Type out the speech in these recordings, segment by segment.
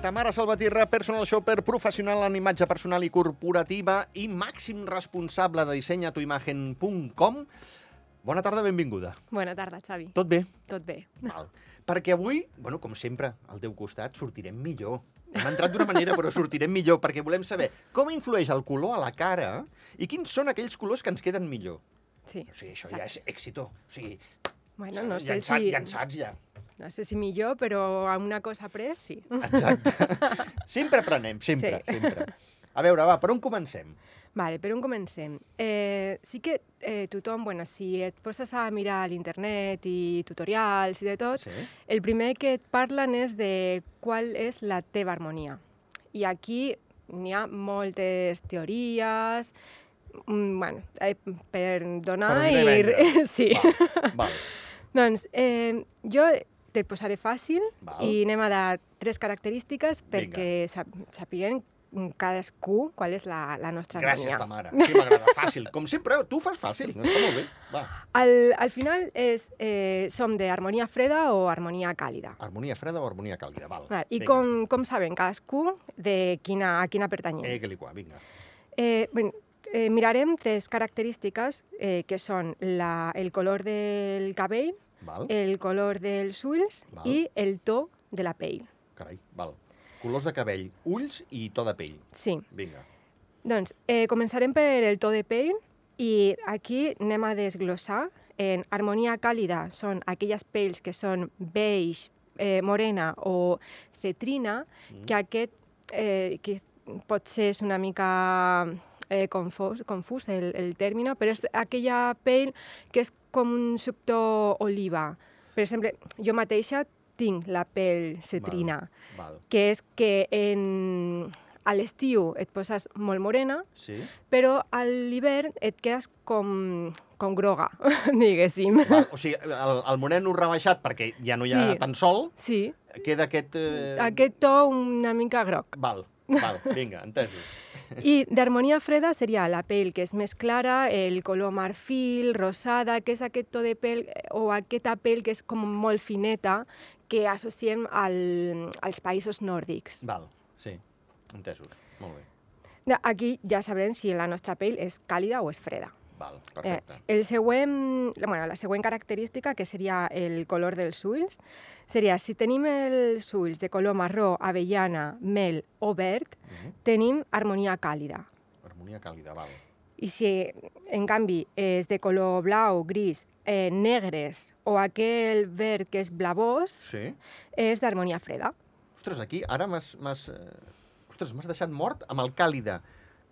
Tamara Salvatierra, personal shopper professional en imatge personal i corporativa i màxim responsable de disseny a tuimagen.com. Bona tarda, benvinguda. Bona tarda, Xavi. Tot bé? Tot bé. Val. Perquè avui, bueno, com sempre, al teu costat sortirem millor. Hem entrat d'una manera, però sortirem millor, perquè volem saber com influeix el color a la cara i quins són aquells colors que ens queden millor. Sí. O sigui, això ja és èxito. O sigui, Bueno, no sé llançat, si... llançats ja. No sé si millor, però a una cosa après, sí. Exacte. sempre aprenem, sempre, Sí. sempre. A veure, va, per on comencem? Vale, per on comencem? Eh, sí que eh, tothom, bueno, si et poses a mirar a l'internet i tutorials i de tot, Sí? el primer que et parlen és de qual és la teva harmonia. I aquí n'hi ha moltes teories, mm, bueno, eh, per donar Per i sí. Val, val. Doncs eh, jo te'l posaré fàcil Val. i anem a dar tres característiques perquè sap, sapiguem cadascú qual és la, la nostra Gràcies, harmonia. Tamara. Sí, m'agrada. Fàcil. Com sempre, tu fas fàcil. Està molt bé. Va. Al, al final és, eh, som d'harmonia freda o harmonia càlida. Harmonia freda o harmonia càlida. Val. Val, I Vinga. com, com saben cadascú de quina, a quina pertanyem. Eh, que li qua, vinga. Eh, bueno, eh, mirarem tres característiques eh, que són la, el color del cabell, Val. el color dels ulls Val. i el to de la pell. Carai, val. Colors de cabell, ulls i to de pell. Sí. Vinga. Doncs eh, començarem per el to de pell i aquí anem a desglossar. En harmonia càlida són aquelles pells que són beige, eh, morena o cetrina, Mm. que aquest eh, que potser és una mica eh, confús, confús el, el terme, però és aquella pell que és com un sector oliva. Per exemple, jo mateixa tinc la pell cetrina, Val. que és que en, a l'estiu et poses molt morena, Sí? però a l'hivern et quedes com, com groga, diguéssim. Val. O sigui, el, el moreno rebaixat, perquè ja no hi ha Sí. tant sol, Sí, queda aquest... Eh... aquest to una mica groc. Val, val, vinga, entesos. I d'harmonia freda seria la pell que és més clara, el color marfil, rosada, que és aquest to de pell eh, o aquesta pell que és com molt fineta que associem al, als països nòrdics. Val, sí, entesos. Molt bé. Aquí ja sabrem si la nostra pell és càlida o és freda. Val, perfecte. Eh, el següent, bueno, la següent característica, que seria el color dels ulls, seria si tenim els ulls de color marró, avellana, mel o verd, Mhm. tenim harmonia càlida. Harmonia càlida, val. I si, en canvi, és de color blau, gris, eh, negres o aquell verd que és blavós, Sí? és d'harmonia freda. Ostres, aquí ara m'has... m'has, Eh... Ostres, m'has deixat mort amb el càlida.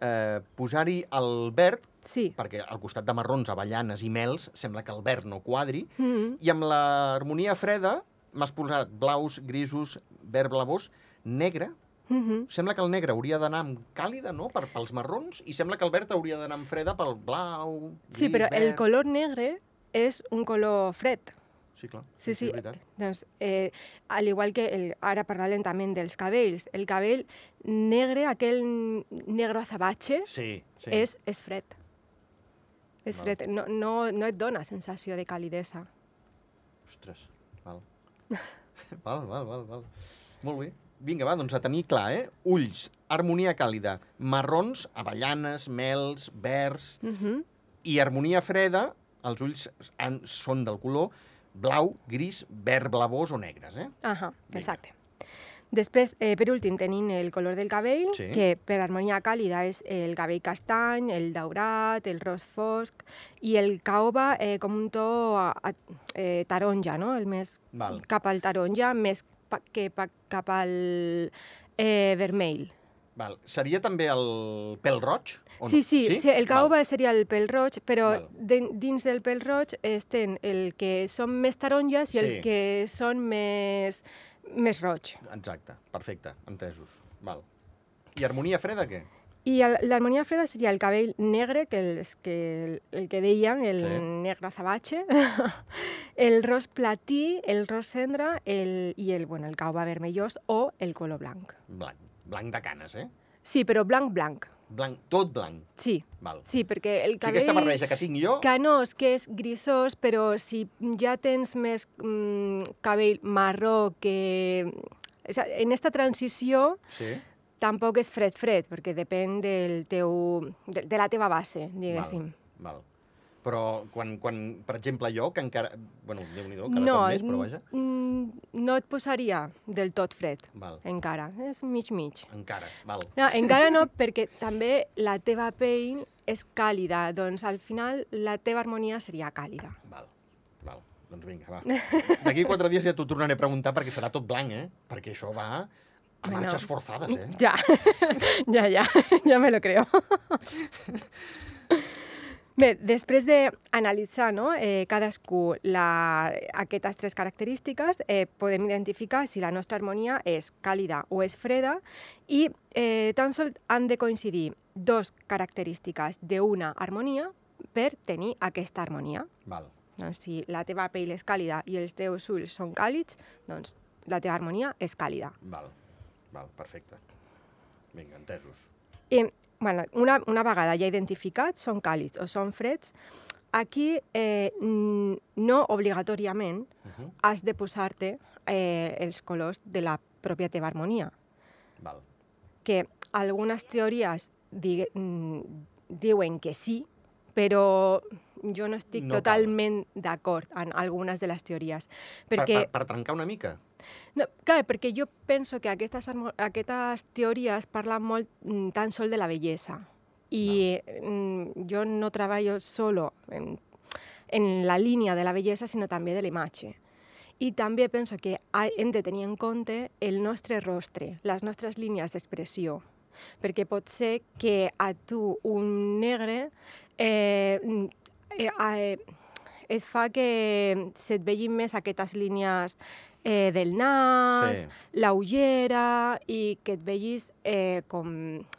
Eh, Posar-hi el verd, Sí. perquè al costat de marrons, avellanes i mels, sembla que el verd no quadri, Mm -hmm. i amb l'harmonia freda m'has posat blaus, grisos, verd blavós, negre. Mm -hmm. Sembla que el negre hauria d'anar amb càlida, no?, per, pels marrons, i sembla que el verd hauria d'anar amb freda pel blau, gris, Sí, però el verd... color negre és un color fred. Sí, clar. Sí, sí. veritat. Doncs, eh, al igual que el, ara parlàvem també dels cabells, el cabell negre, aquell negre azabache, Sí, sí. és, és fred. És Val. fred, no, no, no et dona sensació de calidesa. Ostres, val. val, val, val, val. Molt bé. Vinga, va, doncs a tenir clar, eh? Ulls, harmonia càlida, marrons, avellanes, mels, verds, Uh -huh. i harmonia freda, els ulls han, són del color blau, gris, verd blavós o negres, eh? Ahà, Vinga. exacte. Després, eh, per últim, tenim el color del cabell, Sí. que per harmonia càlida és el cabell castany, el daurat, el ros fosc, i el caoba eh, com un to a, a, eh, taronja, no? El més Val. cap al taronja, més pa, que pa, cap al eh, vermell. Val. Seria també el pèl roig? O Sí, no? sí, sí, el caoba seria el pèl roig, però Val. de, dins del pèl roig estem el que són més taronges i Sí. el que són més, més roig. Exacte, perfecte, entesos. Val. I harmonia freda què? I el- l'harmonia freda seria el cabell negre, que, és que el, el que deien, el Sí. negre azabache, el ros platí, el ros cendra el, i el, bueno, el caoba vermellós o el color blanc. Blanc. Blanc de canes, eh? Sí, però blanc, blanc. Blanc, tot blanc. Sí, Val. sí, perquè el O sigui, cabell... aquesta barreja que tinc jo... Canós, que és grisós, però si ja tens més mm, cabell marró que O en esta transició Sí? tampoc és fred-fred, perquè depèn del teu, de, de la teva base, diguéssim. Val. Però quan, quan, per exemple, jo, que encara... Bueno, Déu-n'hi-do, cada no, cop més, però vaja. no et posaria del tot fred, Val. encara. És mig-mig. Encara, val. No, encara no, perquè també la teva pell és càlida, doncs al final la teva harmonia seria càlida. Val, val. Doncs vinga, va. D'aquí quatre dies ja t'ho tornaré a preguntar perquè serà tot blanc, eh? Perquè això va a Bueno. marxes forçades, eh? Ja, ja, ja, ja me lo creo. Bé, després d'analitzar no, eh, cadascú la, aquestes tres característiques, eh, podem identificar si la nostra harmonia és càlida o és freda i eh, tan sols han de coincidir dos característiques d'una harmonia per tenir aquesta harmonia. Val, Doncs si la teva pell és càlida i els teus ulls són càlids, doncs la teva harmonia és càlida. val, val, perfecte. Vinga, entesos. I, bueno, una, una vegada ja identificats, són càlids o són freds, aquí eh, no obligatòriament Uh -huh. has de posar-te eh, els colors de la pròpia teva harmonia. Val, Que algunes teories digue, mm, diuen que sí, però jo no estic No totalment d'acord en algunes de les teories. per, Perquè per, per trencar una mica. No, clar, perquè jo penso que aquestes, aquestes teories parlen molt mm, tan sol de la bellesa. I mm, jo no treballo solo en, en la línia de la bellesa, sinó també de la imatge. I també penso que hem de tenir en compte el nostre rostre, les nostres línies d'expressió, perquè pot ser que a tu un negre eh, mm, eh, eh, et fa que se't vegin més aquestes línies eh, del nas, Sí. la ullera i que et vegis eh, com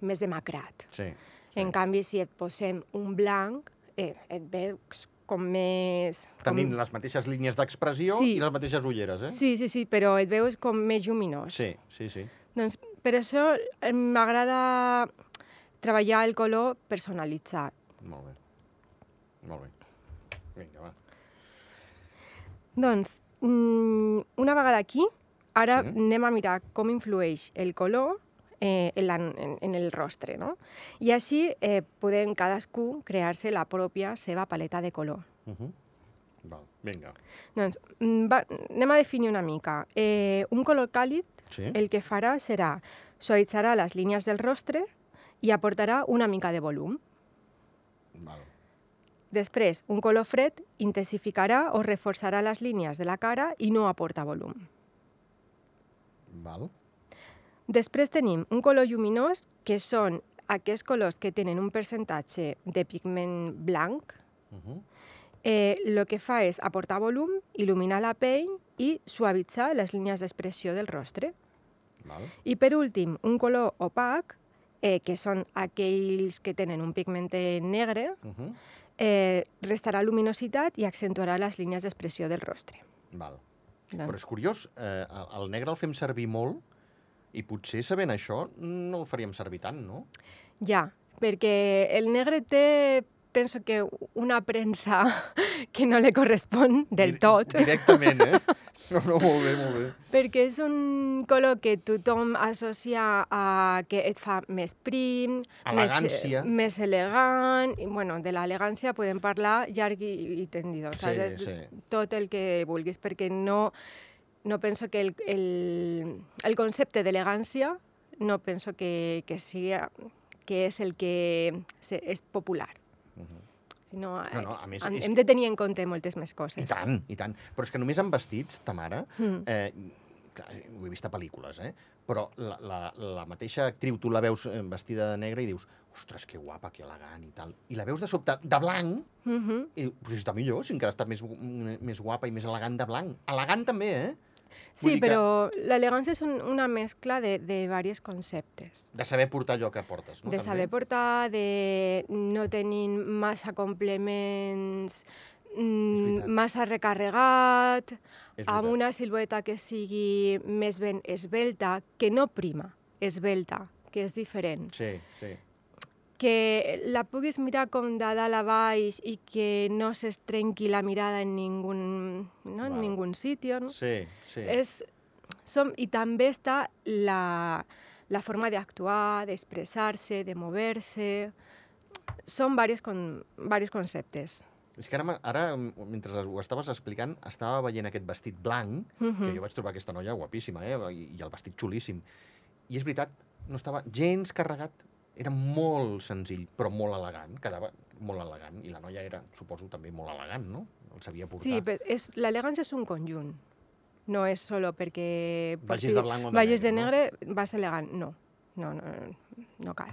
més demacrat. Sí. En canvi, si et posem un blanc, eh, et veus com més... Com... Tenint les mateixes línies d'expressió Sí. i les mateixes ulleres, eh? Sí, sí, sí, però et veus com més lluminós. Sí, sí, sí. Doncs per això eh, m'agrada treballar el color personalitzat. Molt bé. Molt bé. Vinga, va. Doncs, mm, una vegada aquí, ara Sí. anem a mirar com influeix el color eh, en, la, en, en el rostre, no? I així eh, podem cadascú crear-se la pròpia seva paleta de color. Uh -huh. Val, vinga. Doncs, mm, va, anem a definir una mica. Eh, un color càlid Sí? el que farà serà suavitzarà les línies del rostre i aportarà una mica de volum. Val. Després, un color fred intensificarà o reforçarà les línies de la cara i no aporta volum. Val. Després tenim un color lluminós, que són aquests colors que tenen un percentatge de pigment blanc. Uh -huh. Eh, el que fa és aportar volum, il·luminar la pell i suavitzar les línies d'expressió del rostre. Val. I per últim, un color opac, eh, que són aquells que tenen un pigment negre, Uh -huh. Eh, restarà luminositat i accentuarà les línies d'expressió del rostre. Val. Doncs, Però és curiós, eh, el- negre el fem servir molt i potser sabent això no el faríem servir tant, no? Ja, perquè el negre té, penso que una premsa que no li correspon del tot, Directament, eh? No, no, molt bé, molt bé. perquè és un color que tothom associa a que et fa més prim, Elegància. més, més elegant, i bueno, de l'elegància podem parlar llarg i, i tendidor, Sí, saps? sí. tot el que vulguis, perquè no, no penso que el, el, el concepte d'elegància no penso que, que sigui que és el que és popular. Uh -huh. Sinó, No, no, a més, hem, és- hem de tenir en compte moltes més coses. I tant, i tant. Però és que només en vestits, ta mare, Mm. eh, clar, ho he vist a pel·lícules, eh? però la, la, la mateixa actriu, tu la veus eh, vestida de negre i dius, ostres, que guapa, que elegant i tal. I la veus de sobte de blanc Mm -hmm. i dius, però si està millor, si encara està més, més guapa i més elegant de blanc. Elegant també, eh? Sí, que- però l'elegància és un, una mescla de, de diversos conceptes. De saber portar allò que portes, no? de També? saber portar, de no tenir massa complements, mm, massa recarregat, amb una silueta que sigui més ben esbelta, que no prima, esbelta, que és diferent. Sí, sí. Que la puguis mirar com de dalt a baix i que no s'es trenqui la mirada en ningun, no? en ningun sitio. No? Sí, sí. És, som, I també està la, la forma d'actuar, d'expressar-se, de mover-se... Són diversos, con, diversos conceptes. És que ara, ara, mentre ho estaves explicant, estava veient aquest vestit blanc, que Mhm. jo vaig trobar aquesta noia guapíssima, eh? I, i el vestit xulíssim. I és veritat, no estava gens carregat, era molt senzill, però molt elegant, quedava molt elegant. I la noia era, suposo, també molt elegant, no? El sabia portar. Sí, però és, l'elegància és un conjunt. No és solo perquè... Vagis de blanc o de vagis negre, de no? negre, vas elegant. No, no, no, no, no cal.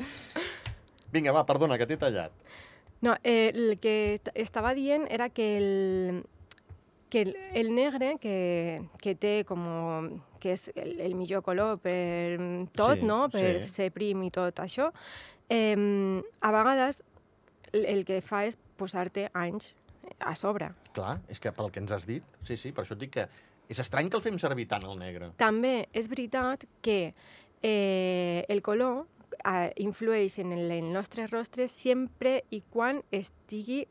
Vinga, va, perdona, que t'he tallat. No, eh, el que estava dient era que el, que el, el negre, que, que té com... que és el, el millor color per tot, Sí, no? Per sí. ser prim i tot això, eh, a vegades el, el que fa és posar-te anys a sobre. Clar, és que pel que ens has dit, sí, sí, per això et dic que és estrany que el fem servir tant, el negre. També és veritat que eh, el color eh, influeix en el, el nostre rostre sempre i quan estigui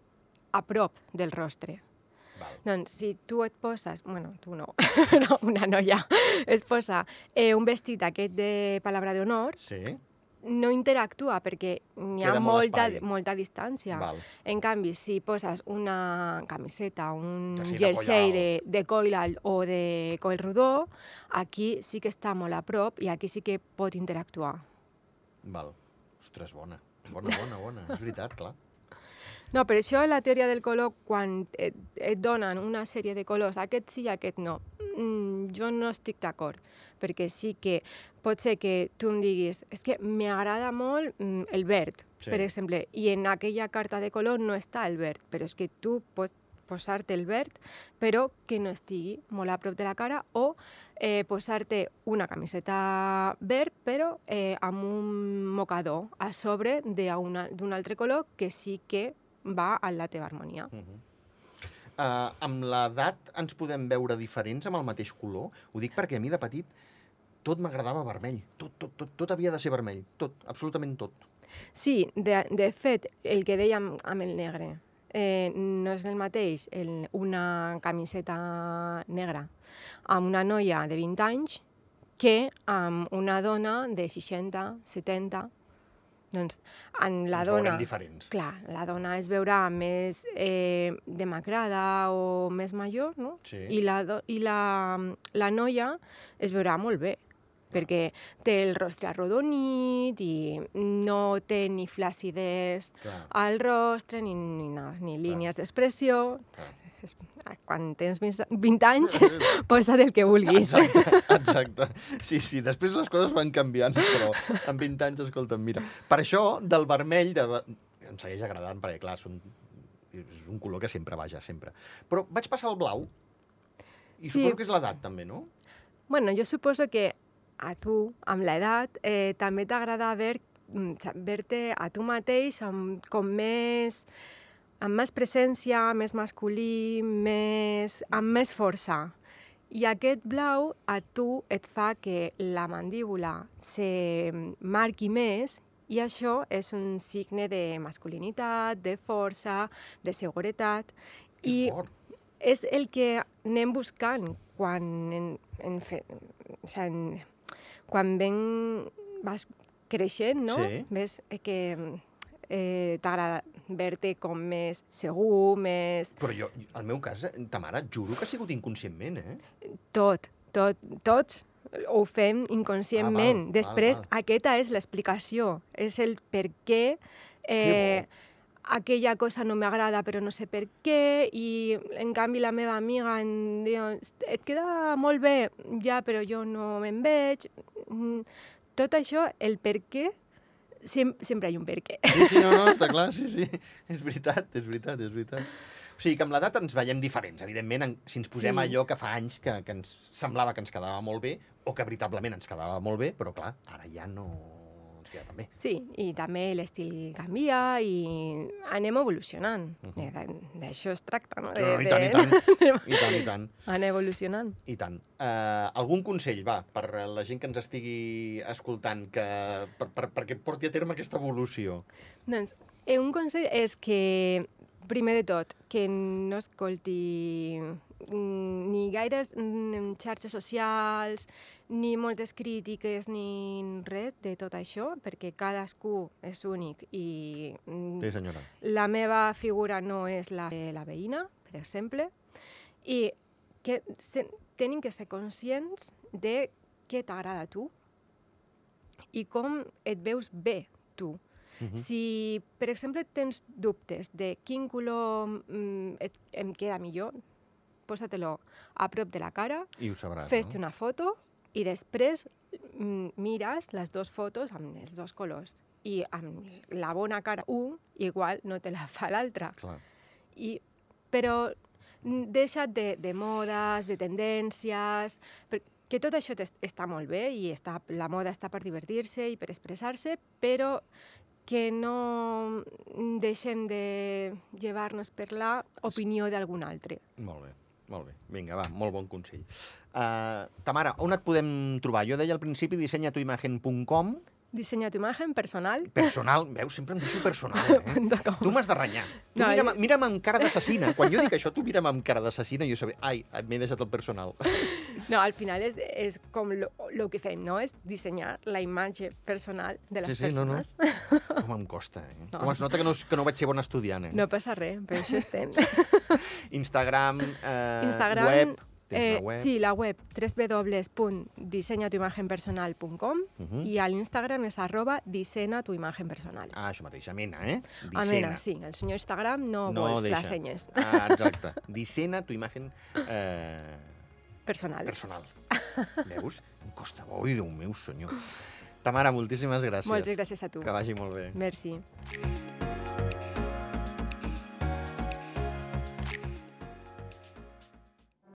a prop del rostre. Val. Doncs si tu et poses, bueno, tu no, no una noia, es posa eh, un vestit aquest de palabra d'honor, Sí? no interactua perquè n'hi ha Queda molt molta, molta distància. Val. En canvi, si poses una camiseta, un Ja sí, de de, de coll alt o de coll rodó, aquí sí que està molt a prop i aquí sí que pot interactuar. Val. Ostres, bona. Bona, bona, bona. És veritat, clar. No, per això la teoria del color, quan et, et donen una sèrie de colors, aquest sí i aquest no, mm, jo no estic d'acord, perquè sí que pot ser que tu em diguis és que m'agrada molt mm, el verd, Sí. per exemple, i en aquella carta de color no està el verd, però és que tu pots posar-te el verd, però que no estigui molt a prop de la cara, o eh, posar-te una camiseta verd, però eh, amb un mocador a sobre d'un altre color que sí que va a la teva harmonia. Uh -huh. uh, amb l'edat ens podem veure diferents amb el mateix color? Ho dic perquè a mi de petit tot m'agradava vermell. Tot, tot, tot, tot havia de ser vermell. Tot, absolutament tot. Sí, de, de fet, el que dèiem amb el negre, eh, no és el mateix el, una camiseta negra amb una noia de 20 anys que amb una dona de 60, 70. Doncs en la ens dona... diferents. Clar, la dona es veurà més eh, demacrada o més major, no? Sí. I, la, do- i la, la noia es veurà molt bé, perquè té el rostre arrodonit i no té ni flàcides Clar, al rostre ni, ni, no, ni línies d'expressió. És- Quan tens 20 anys, posa't el que vulguis. Exacte, exacte. Sí, sí, després les coses van canviant, però amb 20 anys, escolta'm, mira. Per això, del vermell, de... em segueix agradant, perquè, clar, són... és un color que sempre vaja, sempre. Però vaig passar al blau, i Sí. suposo que és l'edat, també, no? Bueno, jo suposo que a tu, amb l'edat, eh, també t'agrada ver, mm, a tu mateix amb, com més amb més presència, més masculí, més, amb més força. I aquest blau a tu et fa que la mandíbula se marqui més i això és un signe de masculinitat, de força, de seguretat. Que I fort. és el que anem buscant quan, en, en fe, o sigui, en, quan ben vas creixent, no? Sí. Ves que eh, t'agrada ver-te com més segur, més... Però jo, al meu cas, eh, ta mare, et juro que ha sigut inconscientment, eh? Tot, tot, tots ho fem inconscientment. Ah, val, Després, val, val. aquesta és l'explicació, és el per què eh, aquella cosa no m'agrada però no sé per què i en canvi la meva amiga em diu et queda molt bé, ja però jo no me'n veig. Mm, Tot això, el per què, sem sempre hi ha un per què. Sí, sí, no, no, està clar, sí, sí. És veritat, és veritat, és veritat. O sigui que amb l'edat ens veiem diferents. Evidentment, en, si ens posem Sí. allò que fa anys que, que ens semblava que ens quedava molt bé, o que veritablement ens quedava molt bé, però clar, ara ja no ens queda tan bé. Sí, i també l'estil canvia i anem evolucionant. Mhm. Eh, d'a- D'això es tracta, no? No, no, I tant, i tant, i tant, i tant. Anar evolucionant. I tant. Uh, algun consell, va, per la gent que ens estigui escoltant, que, per, per, perquè porti a terme aquesta evolució. Doncs eh, un consell és que, primer de tot, que no escolti mm, ni gaires mm, xarxes socials, ni moltes crítiques, ni res de tot això, perquè cadascú és únic i mm, Sí, senyora. la meva figura no és la de la veïna, per exemple, i que se, tenim que ser conscients de què t'agrada a tu i com et veus bé tu. Mhm. Si, per exemple, tens dubtes de quin color mm, et, em queda millor, posa-te-lo a prop de la cara, fes-te no? una foto i després mm, mires les dues fotos amb els dos colors. I amb la bona cara un, igual no te la fa l'altra. I, però mm, deixa't de, de modes, de tendències, perquè tot això està molt bé i està, la moda està per divertir-se i per expressar-se, però que no mm, deixem de llevar-nos per la opinió d'algun altre. Molt bé, molt bé. Vinga, va, molt bon consell. Uh, Tamara, on et podem trobar? Jo deia al principi dissenyatuimagen.com Dissenya tu imagen personal. Personal, veus, sempre em deixo personal, eh? Tu m'has de renyar. Tu No, mira'm, jo- mira'm amb cara d'assassina. Quan jo dic això, tu mira'm amb cara d'assassina i jo sabré, ai, m'he deixat el personal. No, al final és, és com el que fem, no? És dissenyar la imatge personal de les Sí, sí, no, no. persones. Com em costa, eh? No. Com es nota que no, que no vaig ser bon estudiant, eh? No passa res, per això estem. Instagram, eh, Instagram, web... Tens eh, una web? Sí, la web www.dissenyatuimagenpersonal.com Mhm. i a l'Instagram és arroba dissena tu imagen personal. Ah, això mateix, amena, eh? Amena, sí. El senyor Instagram no, No vols deixa. les senyes. Ah, exacte. Dissena tu imagen eh, Personal. personal. Veus? Em costa, oi, Déu meu senyor. Tamara, moltíssimes gràcies. Moltes gràcies a tu. Que vagi molt bé. Merci.